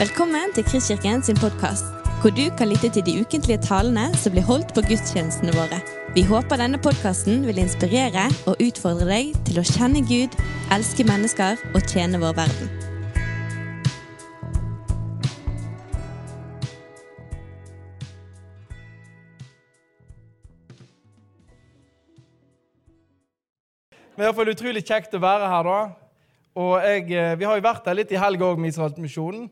Velkommen til Kristkirken sin podkast, hvor du kan lytte til de ukentlige talene som blir holdt på gudstjenestene våre. Vi håper denne podkasten vil inspirere og utfordre deg til å kjenne Gud, elske mennesker og tjene vår verden. Men det er i hvert fall utrolig kjekt å være her, da. Og jeg, eh, Vi har jo vært her litt i helga òg med Israelsmisjonen,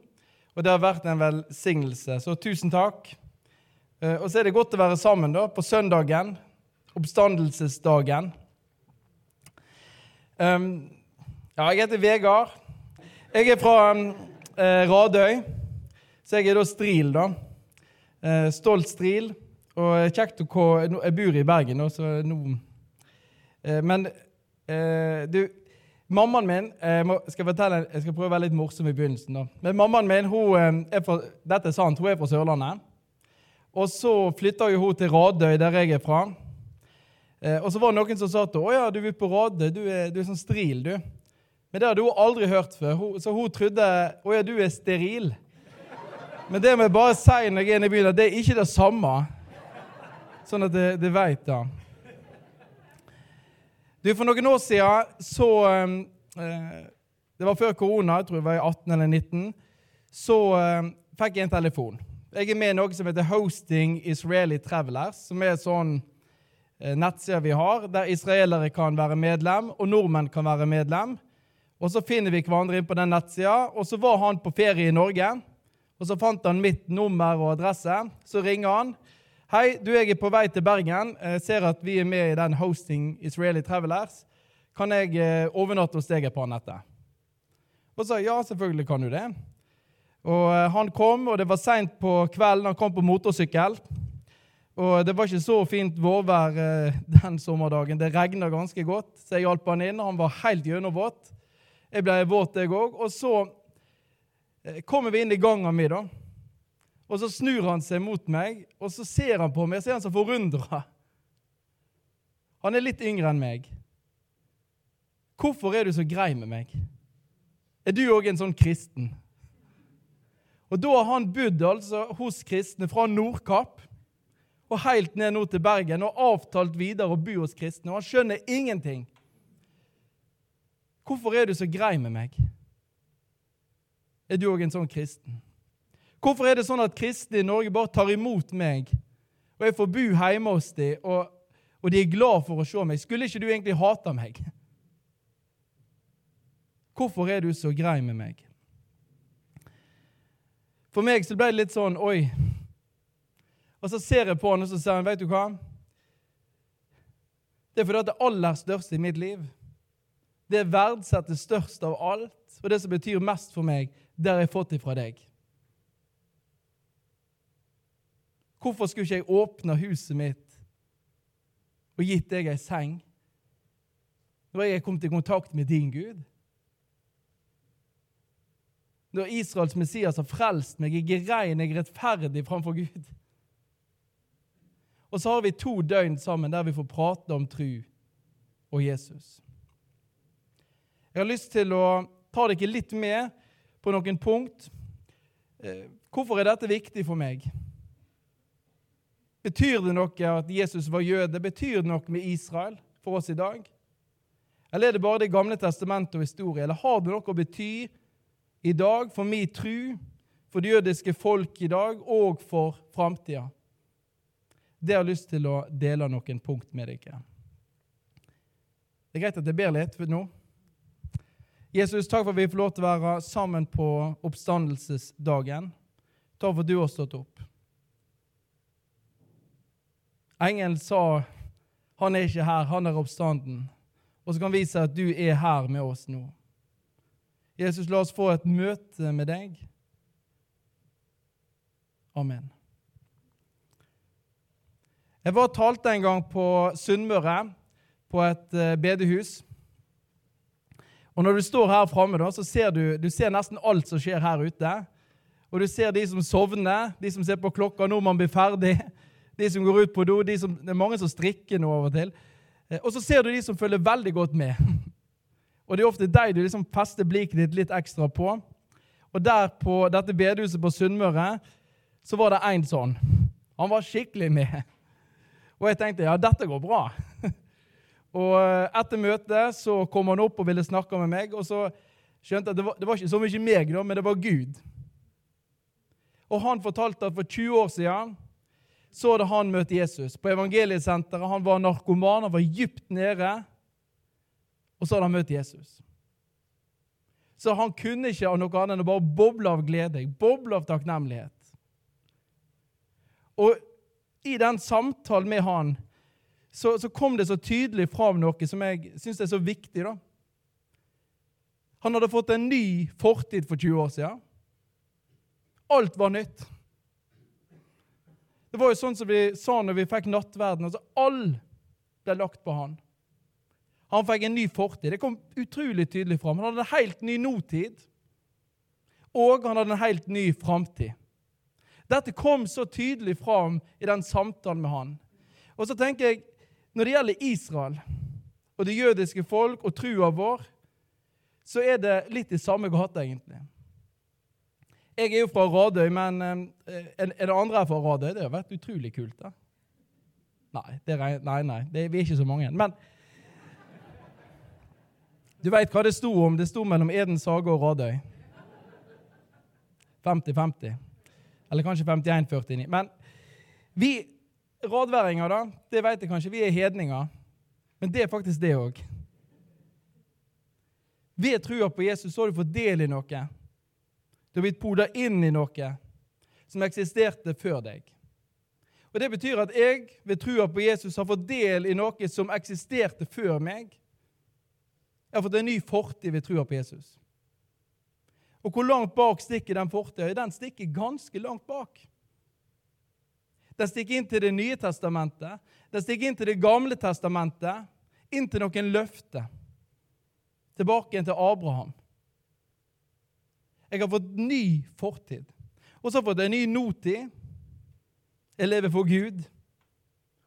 og det har vært en velsignelse. Så tusen takk. Eh, Og så er det godt å være sammen da, på søndagen, oppstandelsesdagen. Um, ja, jeg heter Vegard. Jeg er fra um, eh, Radøy, så jeg er da stril, da. Uh, stolt stril. Og kjekt å Jeg bor i Bergen da, så nå uh, Men uh, du Mammaen min jeg, må, skal fortelle, jeg skal prøve å være litt morsom i begynnelsen. da. Men mammaen min hun eh, er fra, dette er sant, hun er fra Sørlandet. Og så flytta hun til Radøy, der jeg er fra. Eh, og så var det noen som sa til henne ja, du er på Radøy, du er, du er sånn stril, du. Men det hadde hun aldri hørt før, hun, så hun trodde å ja, du er steril. Men det må jeg bare si når jeg er inne i byen, at det er ikke det samme. Sånn at det, det veit da. Du, For noen år siden så eh, Det var før korona, jeg tror jeg var i 18 eller 19. Så eh, fikk jeg en telefon. Jeg er med i noe som heter Hosting Israeli Travelers, som er en sånn eh, nettside vi har, der israelere kan være medlem, og nordmenn kan være medlem. Og Så finner vi hverandre inn på den nettsida. Og så var han på ferie i Norge. Og Så fant han mitt nummer og adresse. Så ringer han. Hei, du, jeg er på vei til Bergen. Jeg ser at vi er med i den Hosting Israeli Travelers. Kan jeg eh, overnatte hos deg et par netter? Og sa ja, selvfølgelig kan du det. Og eh, Han kom, og det var seint på kvelden. Han kom på motorsykkel. Og Det var ikke så fint vårvær eh, den sommerdagen. Det regna ganske godt, så jeg hjalp han inn. Han var helt gjennomvåt. Jeg ble våt, jeg òg. Og så eh, kommer vi inn i gangen min, da. Og så snur han seg mot meg, og så ser han på meg, og så er han så forundra. Han er litt yngre enn meg. Hvorfor er du så grei med meg? Er du òg en sånn kristen? Og da har han bodd altså hos kristne fra Nordkapp og helt ned nå til Bergen og avtalt videre å bo hos kristne. Og han skjønner ingenting. Hvorfor er du så grei med meg? Er du òg en sånn kristen? Hvorfor er det sånn at kristne i Norge bare tar imot meg, og jeg får bo hjemme hos dem, og, og de er glad for å se meg? Skulle ikke du egentlig hate meg? Hvorfor er du så grei med meg? For meg så ble det litt sånn Oi. Og så ser jeg på han, og så sier han, vet du hva? Det er fordi at det aller største i mitt liv, det verdsetter størst av alt, og det som betyr mest for meg, det har jeg fått ifra deg. Hvorfor skulle ikke jeg åpne huset mitt og gitt deg ei seng når jeg kommet i kontakt med din Gud? Når Israels Messias har frelst meg, jeg er rein, jeg er rettferdig framfor Gud. Og så har vi to døgn sammen der vi får prate om tru og Jesus. Jeg har lyst til å ta dere litt med på noen punkt. Eh, Hvorfor er dette viktig for meg? Betyr det noe at Jesus var jøde? Betyr det noe med Israel for oss i dag? Eller er det bare Det gamle testamentet og historie? Eller har det noe å bety i dag for min tru, for det jødiske folk i dag og for framtida? Det har jeg lyst til å dele noen punkt med dere. Det er greit at jeg ber litt nå. Jesus, takk for at vi får lov til å være sammen på oppstandelsesdagen. Takk for at du har stått opp. Engelen sa han er ikke her, han er oppstanden. Og så kan vi si at du er her med oss nå. Jesus, la oss få et møte med deg. Amen. Jeg var og talte en gang på Sunnmøre, på et eh, bedehus. Og Når du står her framme, så ser du, du ser nesten alt som skjer her ute. Og du ser de som sovner, de som ser på klokka når man blir ferdig, de som går ut på do, de som, det er mange som strikker nå av og til. Eh, Og så ser du de som følger veldig godt med. Og det er ofte deg du liksom fester blikket ditt litt ekstra på. Og der på dette bedehuset på Sunnmøre så var det én sånn. Han var skikkelig med. Og jeg tenkte ja, dette går bra. og eh, etter møtet så kom han opp og ville snakke med meg. Og så skjønte jeg at det var, det var ikke så mye meg, da, men det var Gud. Og han fortalte at for 20 år siden så hadde han møtt Jesus på evangeliesenteret. Han var narkoman, han var dypt nede. Og så hadde han møtt Jesus. Så han kunne ikke av noe annet enn å bare boble av glede, boble av takknemlighet. Og i den samtalen med han så, så kom det så tydelig fram noe som jeg syns er så viktig. da. Han hadde fått en ny fortid for 20 år siden. Alt var nytt. Det var jo sånn som vi sa når vi fikk nattverden. altså All ble lagt på han. Han fikk en ny fortid. Det kom utrolig tydelig fram. Han hadde en helt ny nåtid, og han hadde en helt ny framtid. Dette kom så tydelig fram i den samtalen med han. Og så tenker jeg, Når det gjelder Israel og det jødiske folk og trua vår, så er det litt i samme gate, egentlig. Jeg er jo fra Radøy, men eh, er det andre fra Radøy? Det har vært utrolig kult. da. Nei, er, nei, nei det, vi er ikke så mange. Men du veit hva det sto om? Det sto mellom Edens hage og Radøy. 50-50. Eller kanskje 51-49. Men vi radværinger, da, det vet jeg kanskje, vi er hedninger. Men det er faktisk det òg. Ved trua på Jesus så har du fått del i noe. Du har blitt poda inn i noe som eksisterte før deg. Og Det betyr at jeg ved trua på Jesus har fått del i noe som eksisterte før meg. Jeg har fått en ny fortid ved trua på Jesus. Og hvor langt bak stikker den fortida? Den stikker ganske langt bak. Den stikker inn til Det nye testamentet, den stikker inn til Det gamle testamentet, inn til noen løfter. Tilbake igjen til Abraham. Jeg har fått ny fortid. Og så har jeg fått en ny nåtid. Jeg lever for Gud.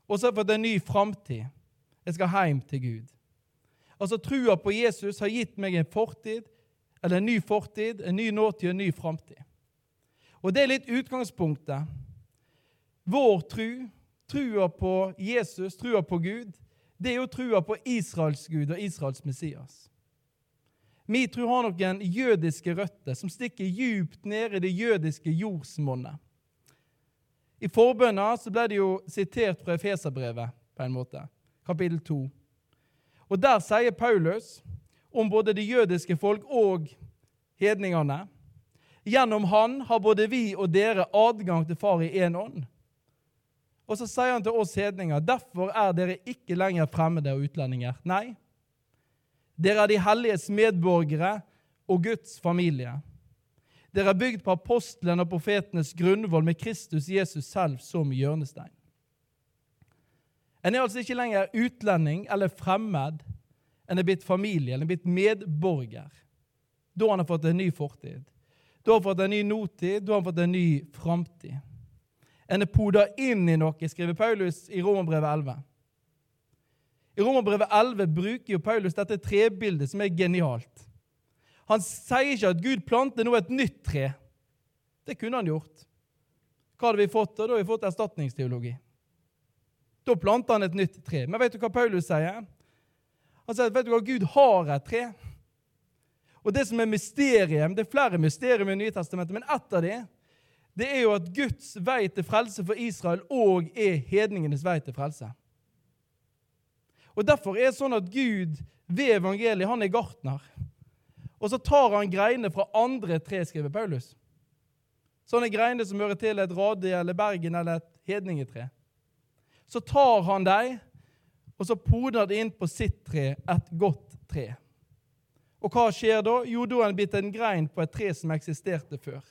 Og så har jeg fått en ny framtid. Jeg skal hjem til Gud. Altså, Trua på Jesus har gitt meg en fortid, eller en ny fortid, en ny nåtid og en ny framtid. Og det er litt utgangspunktet. Vår tru, trua på Jesus, trua på Gud, det er jo trua på Israels Gud og Israels Messias. Vi tror har noen jødiske røtter som stikker djupt ned i det jødiske jordsmonnet. I forbønna ble det jo sitert fra Efeserbrevet, på en måte, kapittel 2. Og Der sier Paulus om både det jødiske folk og hedningene Gjennom han har både vi og dere adgang til Far i én ånd. Og så sier han til oss hedninger, derfor er dere ikke lenger fremmede og utlendinger. Nei, dere er de helliges medborgere og Guds familie. Dere er bygd på apostlene og profetenes grunnvoll med Kristus Jesus selv som hjørnestein. En er altså ikke lenger utlending eller fremmed. En er blitt familie, en er blitt medborger. Da har han fått en ny fortid. Da har han fått en ny notid, da har han fått en ny framtid. En er poda inn i noe, skriver Paulus i Romerbrevet 11. I Romerbrevet 11 bruker jo Paulus dette trebildet, som er genialt. Han sier ikke at Gud planter nå et nytt tre. Det kunne han gjort. Hva hadde vi fått? Da Da hadde vi fått erstatningsteologi. Da planter han et nytt tre. Men vet du hva Paulus sier? Han sier vet du hva, Gud har et tre. Og Det som er mysterium, det er flere mysterium i Nye testamentet, men ett av dem det er jo at Guds vei til frelse for Israel òg er hedningenes vei til frelse. Og Derfor er det sånn at Gud ved evangeliet han er gartner. Og så tar han greinene fra andre tre, skriver Paulus. Sånne greiner som hører til et Radi eller Bergen eller et hedningetre. Så tar han dem, og så poder de inn på sitt tre, et godt tre. Og hva skjer da? Jo, da er han blitt en grein på et tre som eksisterte før.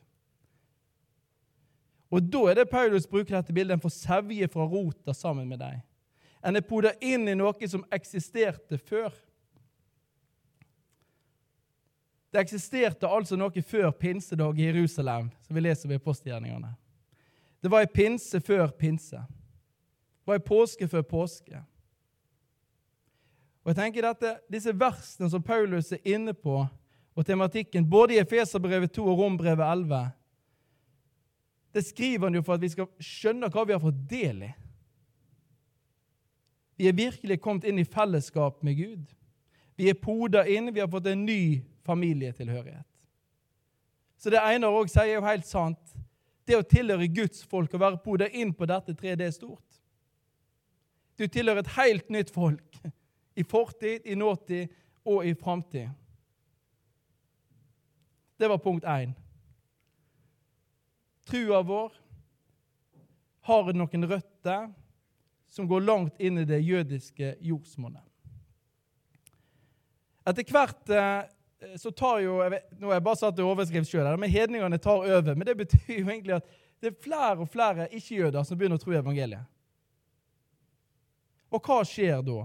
Og da er det Paulus bruker dette bildet. En får sevje fra rota sammen med deg. En er poda inn i noe som eksisterte før. Det eksisterte altså noe før pinsedag i Jerusalem, som vi leser ved postgjerningene. Det var ei pinse før pinse Det var i påske før påske. Og jeg tenker dette, Disse versene som Paulus er inne på, og tematikken både i Efeserbrevet 2 og Rombrevet 11, det skriver han jo for at vi skal skjønne hva vi har fått del i. Vi er virkelig kommet inn i fellesskap med Gud. Vi er poda inn, vi har fått en ny familietilhørighet. Så det Einar òg sier, er jo helt sant. Det å tilhøre Guds folk og være poda inn på dette treet, det er stort. Du tilhører et helt nytt folk. I fortid, i nåtid og i framtid. Det var punkt én. Trua vår har noen røtter som går langt inn i det jødiske jordsmonnet. Etter hvert eh, så tar jo jeg vet, Nå har jeg bare satt i overskrift sjøl, men hedningene tar over. Men det betyr jo egentlig at det er flere og flere ikke-jøder som begynner å tro evangeliet. Og hva skjer da?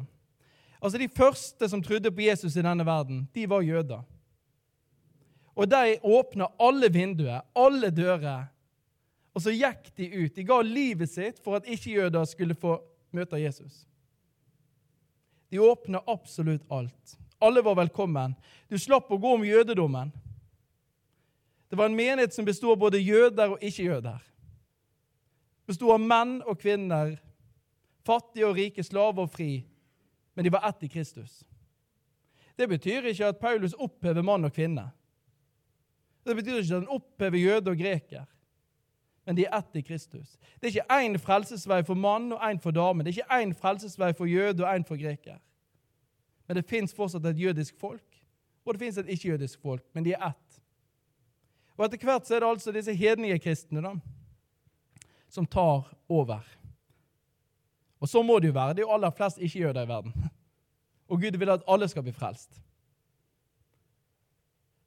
Altså De første som trodde på Jesus i denne verden, de var jøder. Og de åpna alle vinduer, alle dører, og så gikk de ut. De ga livet sitt for at ikke-jøder skulle få møter Jesus. De åpner absolutt alt. Alle var velkommen. Du slapp å gå om jødedommen. Det var en menighet som bestod av både jøder og ikke-jøder. Bestod av menn og kvinner, fattige og rike, slave og fri. Men de var ett i Kristus. Det betyr ikke at Paulus opphever mann og kvinne. Det betyr ikke at han opphever jøde og greker men de er ett i Kristus. Det er ikke én frelsesvei for mann og én for dame. Det er ikke én frelsesvei for jøde og én for greker. Men det fins fortsatt et jødisk folk, og det fins et ikke-jødisk folk, men de er ett. Og Etter hvert så er det altså disse hednige kristne da, som tar over. Og så må det jo være. Det er jo aller flest ikke-jøder i verden. Og Gud vil at alle skal bli frelst.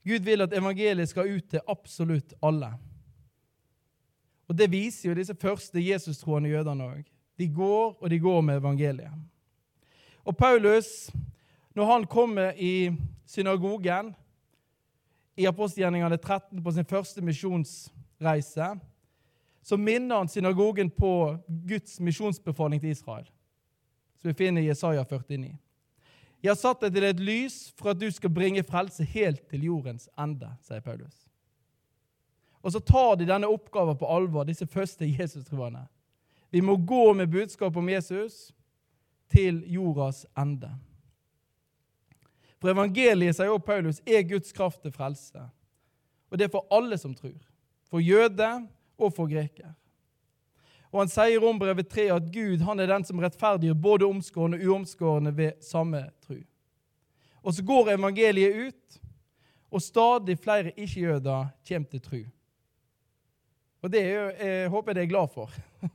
Gud vil at evangeliet skal ut til absolutt alle. Og Det viser jo disse første Jesus-troende jødene òg. De går, og de går med evangeliet. Og Paulus, når han kommer i synagogen i apostelgjerningene 13 på sin første misjonsreise, så minner han synagogen på Guds misjonsbefaling til Israel, som vi finner i Jesaja 49. Jeg har satt deg til et lys for at du skal bringe frelse helt til jordens ende, sier Paulus. Og så tar de denne oppgaven på alvor, disse første Jesus-troende. Vi må gå med budskap om Jesus til jordas ende. For evangeliet, sier også Paulus, er Guds kraft til frelse. Og det er for alle som tror. For jøde og for greker. Og Han sier om brevet 3 at Gud han er den som rettferdiggjør både omskårne og uomskårne ved samme tru. Og så går evangeliet ut, og stadig flere ikke-jøder kommer til tro. Og det er, jeg håper jeg det er glad for.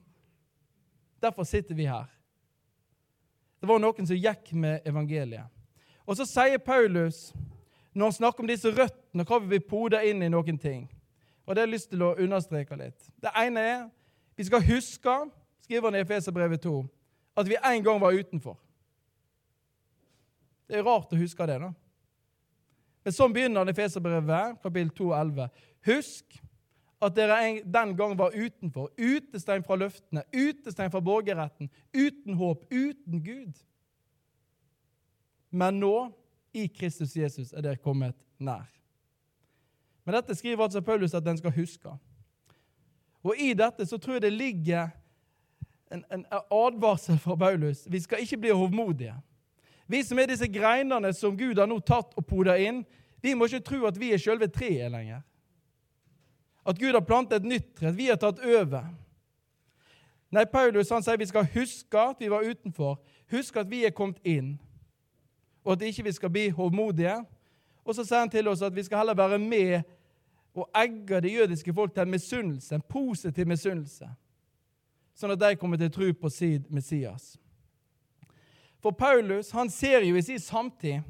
Derfor sitter vi her. Det var noen som gikk med evangeliet. Og så sier Paulus, når han snakker om disse røttene, hva vi vil pode inn i noen ting. Og det har jeg lyst til å understreke litt. Det ene er vi skal huske, skriver han i Efeserbrevet 2, at vi en gang var utenfor. Det er rart å huske det, da. Men sånn begynner Efeserbrevet, kapittel 2, 11. Husk at dere den gang var utenfor, utestengt fra løftene, utestengt fra borgerretten, uten håp, uten Gud. Men nå, i Kristus Jesus, er dere kommet nær. Men dette skriver altså Paulus at den skal huske. Og i dette så tror jeg det ligger en, en advarsel fra Paulus. Vi skal ikke bli hovmodige. Vi som er disse greinene som Gud har nå tatt og poda inn, vi må ikke tro at vi er selve treet lenger. At Gud har plantet et nytt tre, at vi har tatt over. Nei, Paulus han sier vi skal huske at vi var utenfor, huske at vi er kommet inn, og at ikke vi skal bli hovmodige. Og så sier han til oss at vi skal heller være med og egge det jødiske folk til en misunnelse, en positiv misunnelse, sånn at de kommer til å tro på sin Messias. For Paulus han ser jo i sin samtid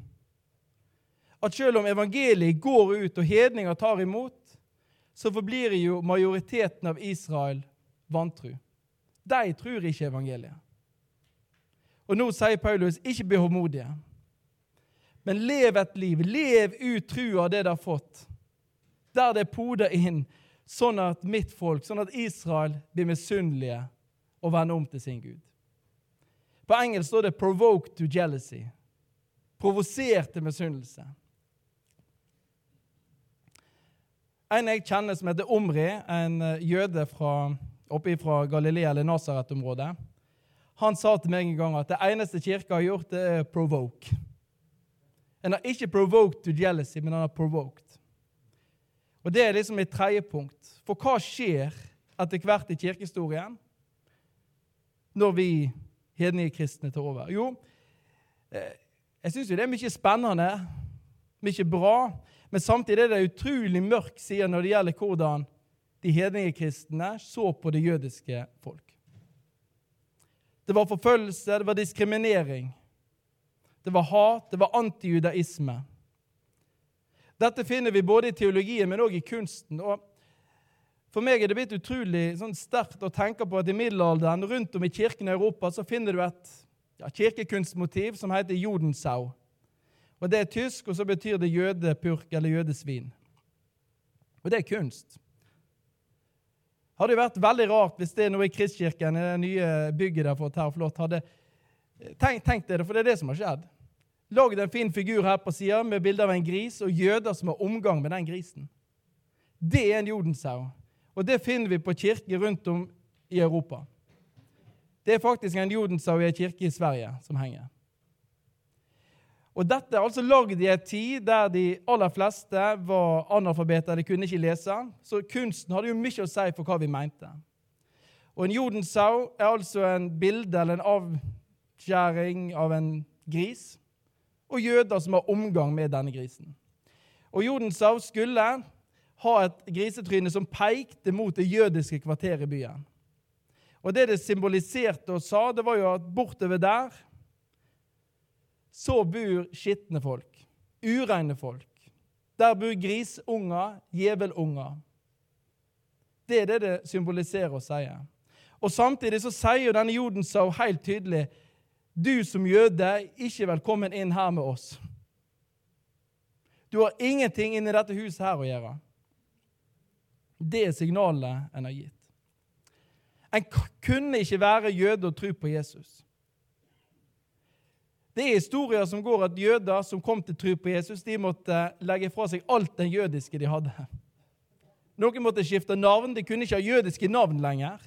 at selv om evangeliet går ut og hedninger tar imot, så forblir jo majoriteten av Israel vantru. De tror ikke evangeliet. Og nå sier Paulus ikke bli håndmodige, men lev et liv. Lev ut trua det de har fått, der det er poda inn, sånn at mitt folk, sånn at Israel, blir misunnelige og vender om til sin Gud. På engelsk står det 'provoke to jealousy'. Provosert til misunnelse. En jeg kjenner som heter Omri, en eh, jøde fra, oppe fra Galilea eller Nasaret-området, han sa til meg en gang at det eneste kirka har gjort, det er provoke. En har ikke provoked to jealousy, men han har provoked. Og Det er liksom et tredje punkt. For hva skjer etter hvert i kirkehistorien når vi hednige kristne tar over? Jo, eh, jeg syns det er mye spennende, mye bra, men samtidig er det utrolig mørk side når det gjelder hvordan de hedninge kristne så på det jødiske folk. Det var forfølgelse, det var diskriminering. Det var hat, det var antijudaisme. Dette finner vi både i teologien, men òg i kunsten. Og for meg er det blitt utrolig sånn sterkt å tenke på at i middelalderen rundt om i kirken i Europa så finner du et ja, kirkekunstmotiv som heter Jodensau. Og Det er tysk, og så betyr det jødepurk eller jødesvin. Og det er kunst. Hadde jo vært veldig rart hvis det er noe i Kristkirken, det nye bygget der her flott, hadde tenkt, tenkt dere, for det er det som har skjedd. Lagd en fin figur her på sida med bilde av en gris og jøder som har omgang med den grisen. Det er en jodensau. Og det finner vi på kirker rundt om i Europa. Det er faktisk en jodensau i en kirke i Sverige som henger. Og Dette er altså lagd i en tid der de aller fleste var analfabeter, de kunne ikke lese. Så kunsten hadde jo mye å si for hva vi mente. Og En jodensau er altså en bilde eller en avskjæring av en gris, og jøder som har omgang med denne grisen. Og Jodensau skulle ha et grisetryne som pekte mot det jødiske kvarteret i byen. Og Det det symboliserte og sa, det var jo at bortover der så bor skitne folk, ureine folk. Der bor grisunger, djevelunger. Det er det det symboliserer og sier. Og Samtidig så sier jo denne Jodensau helt tydelig du som jøde ikke velkommen inn her med oss. Du har ingenting inni dette huset her å gjøre. Det er signalet en har gitt. En kunne ikke være jøde og tro på Jesus. Det er historier som går at jøder som kom til tro på Jesus, de måtte legge fra seg alt den jødiske de hadde. Noen måtte skifte navn. De kunne ikke ha jødiske navn lenger.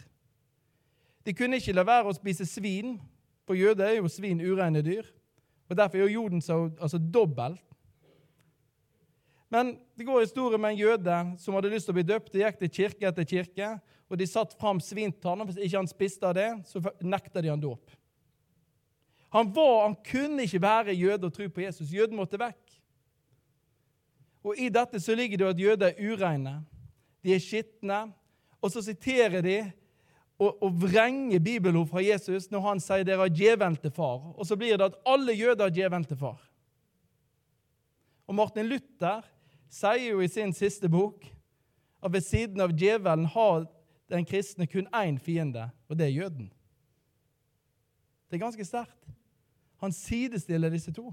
De kunne ikke la være å spise svin, for jøder er jo svin ureine dyr. Og Derfor er jo jorden så altså dobbelt. Men det går historier med en jøde som hadde lyst til å bli døpt. De gikk til kirke etter kirke, og de satte fram svintann. Hvis ikke han spiste av det, så nekta de han dåp. Han, var, han kunne ikke være jøde og tro på Jesus. Jøden måtte vekk. Og I dette så ligger det at jøder er ureine. De er skitne. Og så siterer de og, og vrenger bibelord fra Jesus når han sier dere har djevelen til far. Og så blir det at alle jøder har djevelen til far. Og Martin Luther sier jo i sin siste bok at ved siden av djevelen har den kristne kun én fiende, og det er jøden. Det er ganske sterkt. Han sidestiller disse to.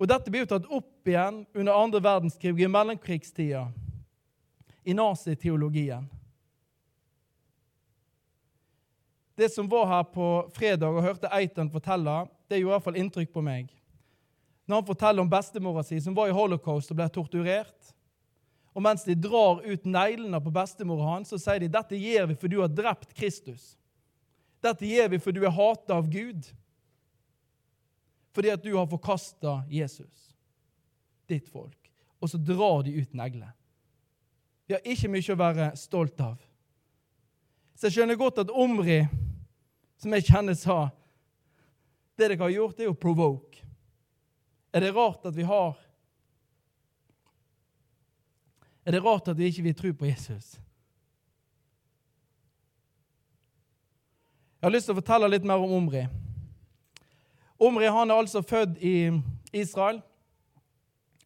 Og Dette blir jo tatt opp igjen under andre verdenskrig, i mellomkrigstida, i naziteologien. Det som var her på fredag og hørte Eitan fortelle, det gjorde i hvert fall inntrykk på meg. Når han forteller om bestemora si som var i holocaust og ble torturert. Og mens de drar ut neglene på bestemora hans, så sier de dette gjør vi for du har drept Kristus. Dette gjør vi for du er hata av Gud fordi at du har forkasta Jesus, ditt folk. Og så drar de ut negler. Vi har ikke mye å være stolt av. Så jeg skjønner godt at Omri, som jeg kjenner, sa det dere har gjort, er å provoke. Er det rart at vi har Er det rart at vi ikke vil tro på Jesus? Jeg har lyst til å fortelle litt mer om Omri. Omri han er altså født i Israel,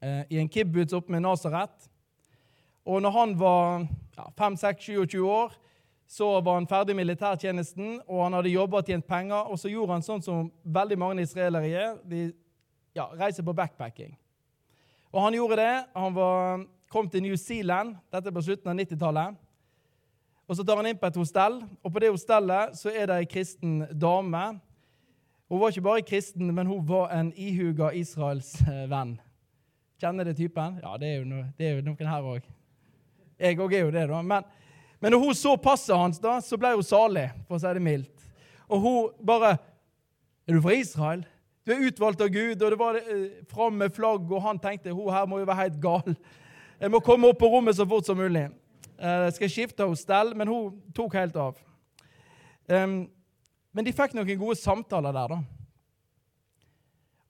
eh, i en kibbutz oppe med Nasaret. Og når han var ja, 5-6-27 år, så var han ferdig med militærtjenesten, og han hadde jobba og tjent penger. Og så gjorde han sånn som veldig mange israelere gjør. De ja, reiser på backpacking. Og han gjorde det. Han var, kom til New Zealand. Dette på slutten av 90-tallet. Og Så tar han inn på et hostell, og på det hostellet så er det ei kristen dame hun var ikke bare kristen, men hun var en ihuga Israels eh, venn. Kjenner det typen? Ja, det er jo, no, det er jo noen her òg. Jeg òg er jo det, da. Men, men når hun så passet hans, da, så ble hun salig, for å si det mildt. Og hun bare Er du fra Israel? Du er utvalgt av Gud. Og det var eh, fram med flagg, og han tenkte hun her må jo være helt gal. Jeg må komme opp på rommet så fort som mulig. Eh, jeg skal skifte hos Stell, men hun tok helt av. Um, men de fikk noen gode samtaler der, da.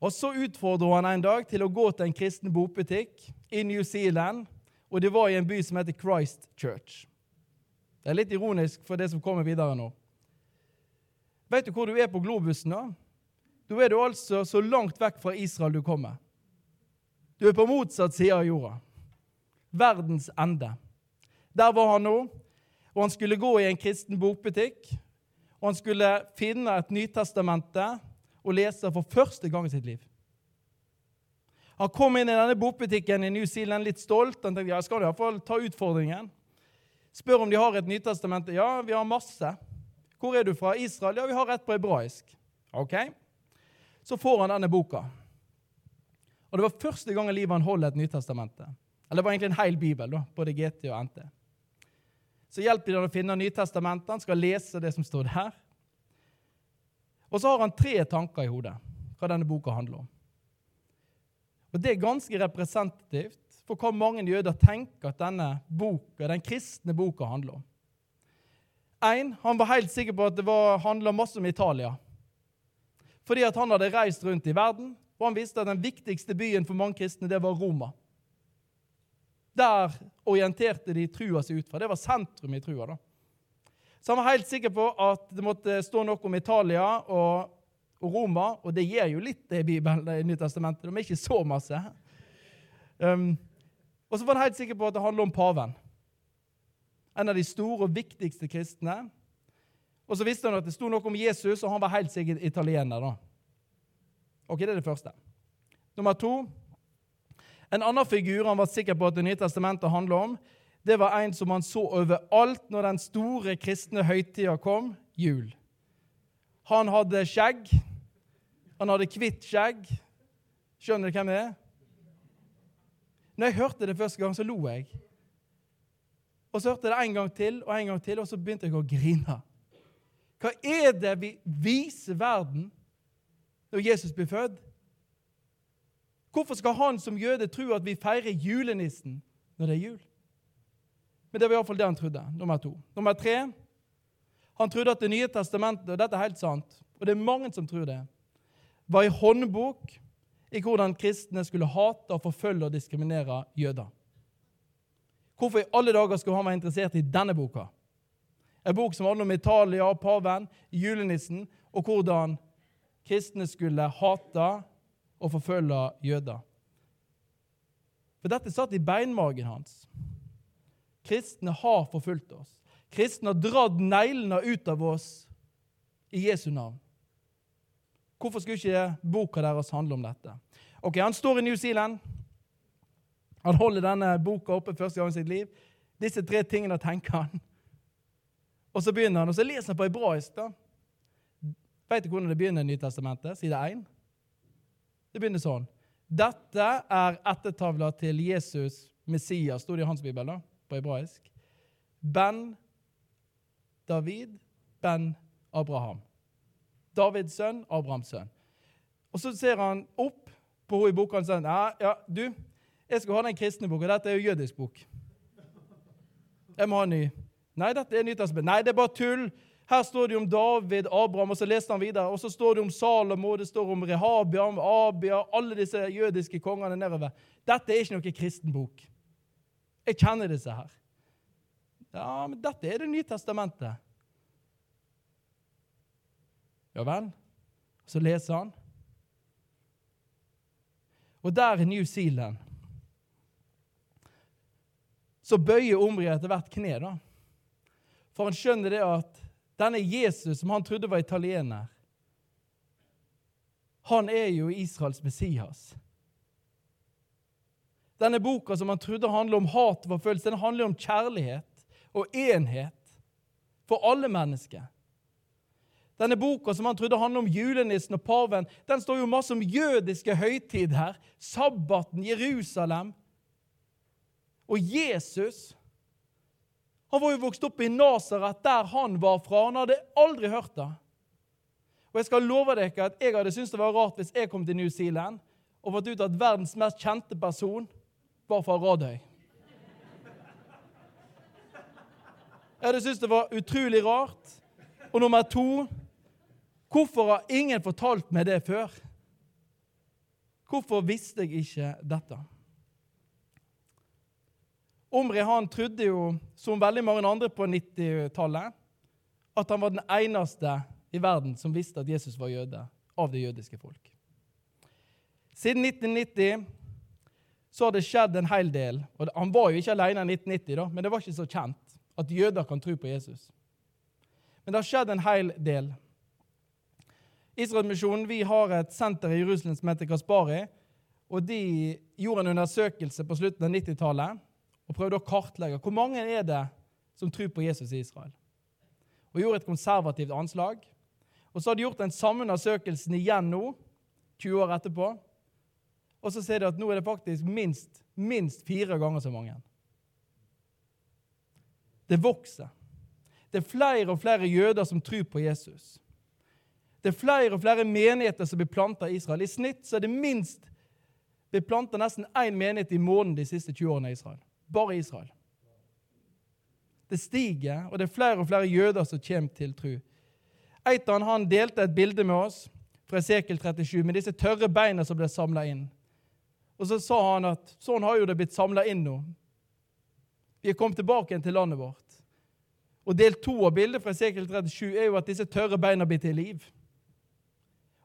Og Så utfordret han en dag til å gå til en kristen bokbutikk i New Zealand. Og det var i en by som heter Christ Church. Det er litt ironisk for det som kommer videre nå. Vet du hvor du er på globusen? da? Da er du altså så langt vekk fra Israel du kommer. Du er på motsatt side av jorda. Verdens ende. Der var han nå, og han skulle gå i en kristen bokbutikk. Og han skulle finne et Nytestamente og lese for første gang i sitt liv. Han kom inn i denne bokbutikken i New Zealand litt stolt. Han tenkte ja, skal i hvert fall ta utfordringen. Spør om de har et Nytestamente. Ja, vi har masse. Hvor er du fra? Israel? Ja, vi har et på hebraisk. Ok. Så får han denne boka. Og Det var første gang i livet han holdt et Nytestamente. Eller det var egentlig en hel bibel, da, både GT og NT. Så hjelper de han å finne Nytestamentet. Han skal lese det som står der. Og så har han tre tanker i hodet hva denne boka handler om. Og Det er ganske representativt for hva mange jøder tenker at denne boka, den kristne boka handler om. En, Han var helt sikker på at det handla masse om Italia. Fordi at han hadde reist rundt i verden, og han visste at den viktigste byen for mange kristne det var Roma. Der orienterte de trua seg ut fra. Det var sentrum i trua. da. Så han var helt sikker på at det måtte stå noe om Italia og, Roma, og det gir jo litt det i Bibelen, i Nytestamentet, men ikke så masse. Um, og så var han helt sikker på at det handler om paven. En av de store og viktigste kristne. Og så visste han at det sto noe om Jesus, og han var helt sikkert italiener. da. Ok, Det er det første. Nummer to. En annen figur han var sikker på at Det nye testamentet handler om, det var en som han så overalt når den store kristne høytida kom jul. Han hadde skjegg. Han hadde hvitt skjegg. Skjønner du hvem det er? Når jeg hørte det første gang, så lo jeg. Og så hørte jeg det en gang til og en gang til, og så begynte jeg å grine. Hva er det vi viser verden når Jesus blir født? Hvorfor skal han som jøde tro at vi feirer julenissen når det er jul? Men det var iallfall det han trodde. Nummer to. Nummer tre han trodde at Det nye testamentet og dette er helt sant, og det er mange som tror det, var en håndbok i hvordan kristne skulle hate, og forfølge og diskriminere jøder. Hvorfor i alle dager skulle han være interessert i denne boka? En bok som handler om Italia, paven, julenissen, og hvordan kristne skulle hate og forfølge jøder. For dette satt i beinmagen hans. Kristne har forfulgt oss. Kristne har dratt neglene ut av oss i Jesu navn. Hvorfor skulle ikke boka deres handle om dette? Ok, Han står i New Zealand. Han holder denne boka oppe første gang i sitt liv. Disse tre tingene tenker han. Og så begynner han, og så leser han på hebraisk. da. Vet du hvordan det begynner i Nytestamentet? Side 1. Det begynner sånn. Dette er ettertavla til Jesus Messias, sto det i hans bibel. da på hebraisk. Ben David, Ben Abraham. Davids sønn, Abrahams sønn. Og Så ser han opp på henne i boka og sier ja, ja, du, jeg skal ha den kristne boka. Dette er jo jødisk bok. Jeg må ha en ny. Nei, dette er Nytestamentet. Nei, det er bare tull. Her står det om David, Abraham, og så leste han videre. Og så står det om Salomo, det står om Rehabiam, Abia, alle disse jødiske kongene nedover. Dette er ikke noe kristen bok. Jeg kjenner disse her. Ja, men dette er Det nye testamentet. Ja vel? Så leser han. Og der i New Zealand så bøyer Omri etter hvert kne. da. For han skjønner det at denne Jesus, som han trodde var italiener, han er jo Israels Messias. Denne boka som han trodde handlet om hat og forfølgelse, den handler om kjærlighet og enhet for alle mennesker. Denne boka som han trodde handlet om julenissen og paven, den står jo masse om jødiske høytider, sabbaten, Jerusalem. Og Jesus, Han var jo vokst opp i Nasaret, der han var fra. Han hadde aldri hørt det. Og jeg skal love dere at jeg hadde syntes det var rart hvis jeg kom til New Zealand og fått ut at verdens mest kjente person var fra Radøy. Jeg hadde syntes det var utrolig rart. Og nummer to Hvorfor har ingen fortalt meg det før? Hvorfor visste jeg ikke dette? Omri han trodde jo, som veldig mange andre på 90-tallet, at han var den eneste i verden som visste at Jesus var jøde, av det jødiske folk. Siden 1990 så har det skjedd en hel del. og Han var jo ikke alene i 1990, da, men det var ikke så kjent at jøder kan tro på Jesus. Men det har skjedd en hel del. Israelmisjonen vi har et senter i Jerusalem som heter Kaspari. og De gjorde en undersøkelse på slutten av 90-tallet og prøvde å kartlegge hvor mange er det som tror på Jesus i Israel. Og Gjorde et konservativt anslag. Og Så har de gjort den samme undersøkelsen igjen nå, 20 år etterpå. Og så ser de at nå er det faktisk minst, minst fire ganger så mange. Det vokser. Det er flere og flere jøder som tror på Jesus. Det er flere og flere menigheter som blir planta i Israel. I snitt så er det minst blitt planta nesten én menighet i måneden de siste 20 årene i Israel. Bare Israel. Det stiger, og det er flere og flere jøder som kommer til tro. Eitan han delte et bilde med oss fra Esekel 37 med disse tørre beina som ble samla inn. Og så sa han at sånn har jo det blitt samla inn nå. Vi er kommet tilbake igjen til landet vårt. Og Del to av bildet fra Esekel 37 er jo at disse tørre beina blir til liv.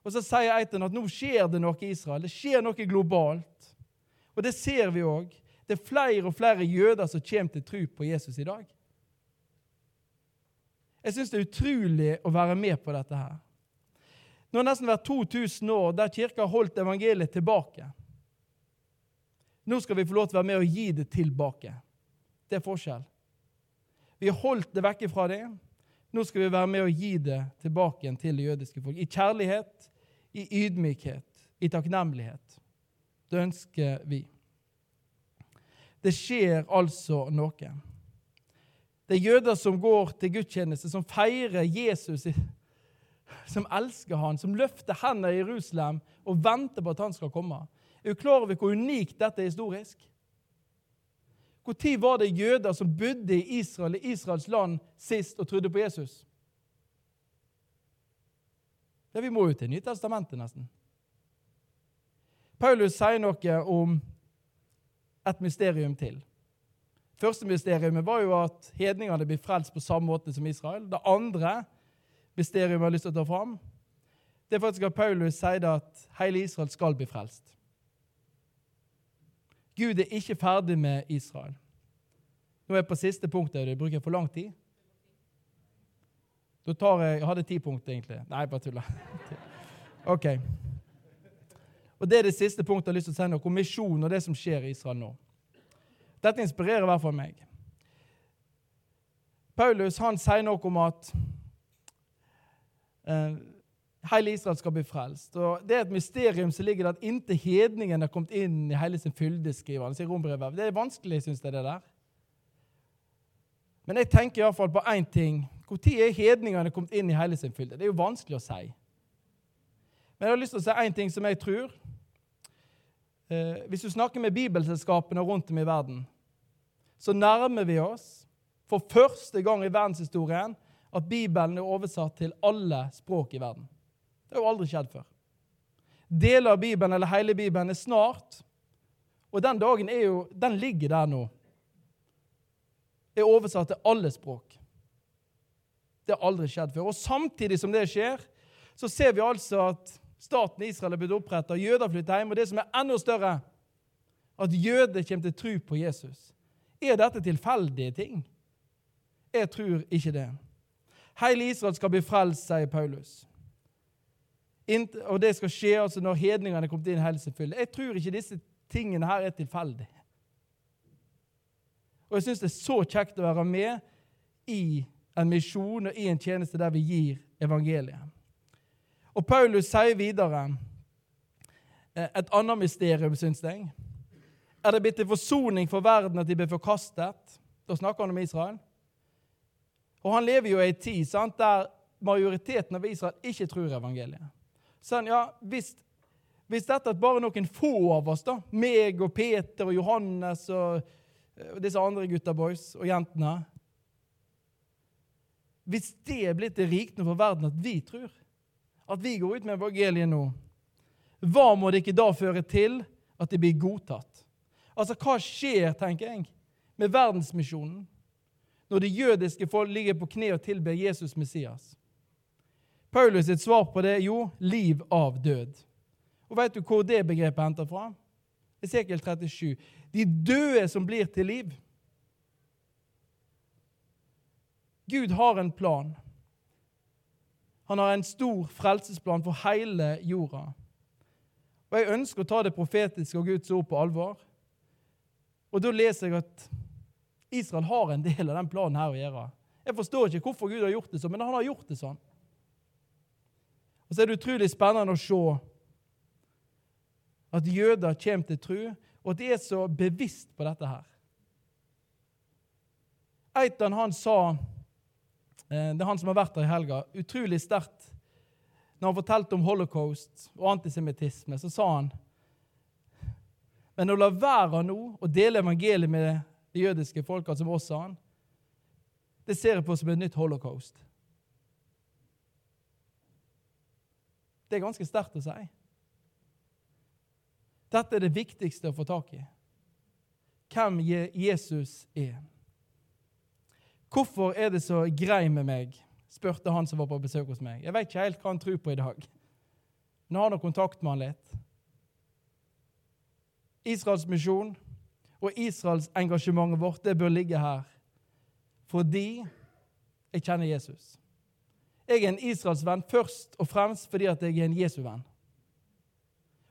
Og Så sier Eitan at nå skjer det noe i Israel. Det skjer noe globalt. Og det ser vi òg. Det er flere og flere jøder som kommer til tro på Jesus i dag. Jeg syns det er utrolig å være med på dette her. Nå har det nesten vært 2000 år der kirka har holdt evangeliet tilbake. Nå skal vi få lov til å være med og gi det tilbake. Det er forskjell. Vi har holdt det vekke fra det. Nå skal vi være med og gi det tilbake igjen til det jødiske folk. I kjærlighet, i ydmykhet, i takknemlighet. Det ønsker vi. Det skjer altså noe. Det er jøder som går til gudstjeneste, som feirer Jesus, som elsker han, som løfter hendene i Jerusalem og venter på at han skal komme. Er du klar over hvor unikt dette er historisk? Når var det jøder som bodde i Israel, i Israels land sist og trodde på Jesus? Ja, Vi må jo til Nytestamentet, nesten. Paulus sier noe om et mysterium til. Første mysteriumet var jo at hedningene blir frelst på samme måte som Israel. Det andre mysteriumet jeg har lyst til å ta fram, det er faktisk at Paulus sier at hele Israel skal bli frelst. Gud er ikke ferdig med Israel. Nå er jeg på siste punktet. Det bruker jeg for lang tid. Da tar jeg Jeg hadde ti punkter, egentlig. Nei, bare tuller. OK. Og Det er det siste punktet jeg har lyst til å si noe om misjon og det som skjer i Israel nå. Dette inspirerer i hvert fall meg. Paulus han sier noe om at eh, hele Israel skal bli frelst. Og Det er et mysterium som ligger der at inntil hedningen har kommet inn i hele sin fylde, skriver han. sier Det er vanskelig, syns jeg, det der. Men jeg tenker iallfall på én ting. Når er hedningene kommet inn i hele sin fylde? Det er jo vanskelig å si. Men jeg har lyst til å si én ting som jeg tror. Eh, hvis du snakker med bibelselskapene rundt om i verden, så nærmer vi oss for første gang i verdenshistorien at Bibelen er oversatt til alle språk i verden. Det har jo aldri skjedd før. Deler av Bibelen eller hele Bibelen er snart, og den dagen er jo, den ligger der nå. Er oversatt til alle språk. Det har aldri skjedd før. Og samtidig som det skjer, så ser vi altså at staten Israel er blitt oppretta, jøder flytter hjem, og det som er enda større, at jøder kommer til tro på Jesus. Er dette tilfeldige ting? Jeg tror ikke det. Hele Israel skal bli frelst, sier Paulus. Og det skal skje altså når hedningene er kommet inn i. Jeg tror ikke disse tingene her er tilfeldige. Og jeg syns det er så kjekt å være med i en misjon og i en tjeneste der vi gir evangeliet. Og Paulus sier videre eh, et annet mysterium, syns jeg. Er det blitt til forsoning for verden at de ble forkastet? Da snakker han om Israel. Og han lever jo i ei tid sant, der majoriteten av Israel ikke tror evangeliet. Så ja, hvis, hvis dette er bare noen få av oss, da, meg og Peter og Johannes og, og disse andre gutta boys og jentene Hvis det er blitt det rikdom for verden at vi tror, at vi går ut med evangeliet nå, hva må det ikke da føre til at det blir godtatt? Altså, hva skjer, tenker jeg, med verdensmisjonen når det jødiske folk ligger på kne og tilber Jesus Messias? Paulus sitt svar på det er jo liv av død. Og Vet du hvor det begrepet henter fra? Esekiel 37. De døde som blir til liv. Gud har en plan. Han har en stor frelsesplan for hele jorda. Og Jeg ønsker å ta det profetiske og Guds ord på alvor. Og Da leser jeg at Israel har en del av den planen her å gjøre. Jeg forstår ikke hvorfor Gud har gjort det sånn, men han har gjort det sånn. Og Så er det utrolig spennende å se at jøder kommer til tro, og at de er så bevisst på dette her. Eitan han sa, det er han som har vært der i helga, utrolig sterkt når han fortalte om holocaust og antisemittisme, så sa han Men å la være nå å dele evangeliet med de jødiske folka, som oss, sa han, det ser jeg på som et nytt holocaust. Det er ganske sterkt å si. Dette er det viktigste å få tak i. Hvem Jesus er. Hvorfor er det så grei med meg spurte han som var på besøk hos meg. Jeg vet ikke helt hva han tror på i dag. Men har nå kontakt med han litt. Israels misjon og Israels engasjementet vårt det bør ligge her fordi jeg kjenner Jesus. Jeg er en Israels venn først og fremst fordi at jeg er en Jesu-venn.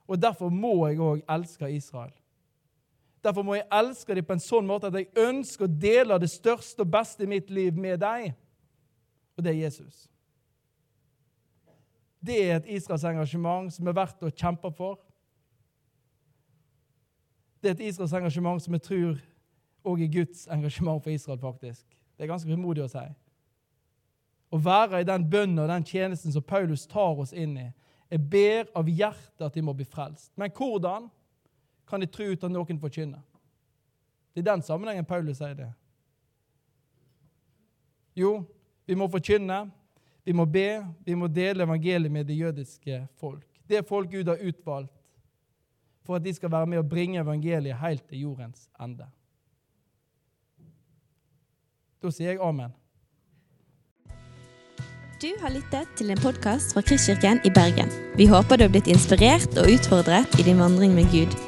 Og Derfor må jeg òg elske Israel. Derfor må jeg elske dem på en sånn måte at jeg ønsker å dele det største og beste i mitt liv med deg. og det er Jesus. Det er et Israels engasjement som er verdt å kjempe for. Det er et Israels engasjement som jeg tror òg er Guds engasjement for Israel, faktisk. Det er ganske frimodig å si. Å være i den bønnen og den tjenesten som Paulus tar oss inn i. Jeg ber av hjertet at de må bli frelst. Men hvordan kan de tro uten at noen forkynner? Det er den sammenhengen Paulus sier det. Jo, vi må forkynne, vi må be, vi må dele evangeliet med det jødiske folk. Det folk Gud har utvalgt for at de skal være med og bringe evangeliet helt til jordens ende. Da sier jeg amen. Du har lyttet til en podkast fra Kristkirken i Bergen. Vi håper du har blitt inspirert og utfordret i din vandring med Gud.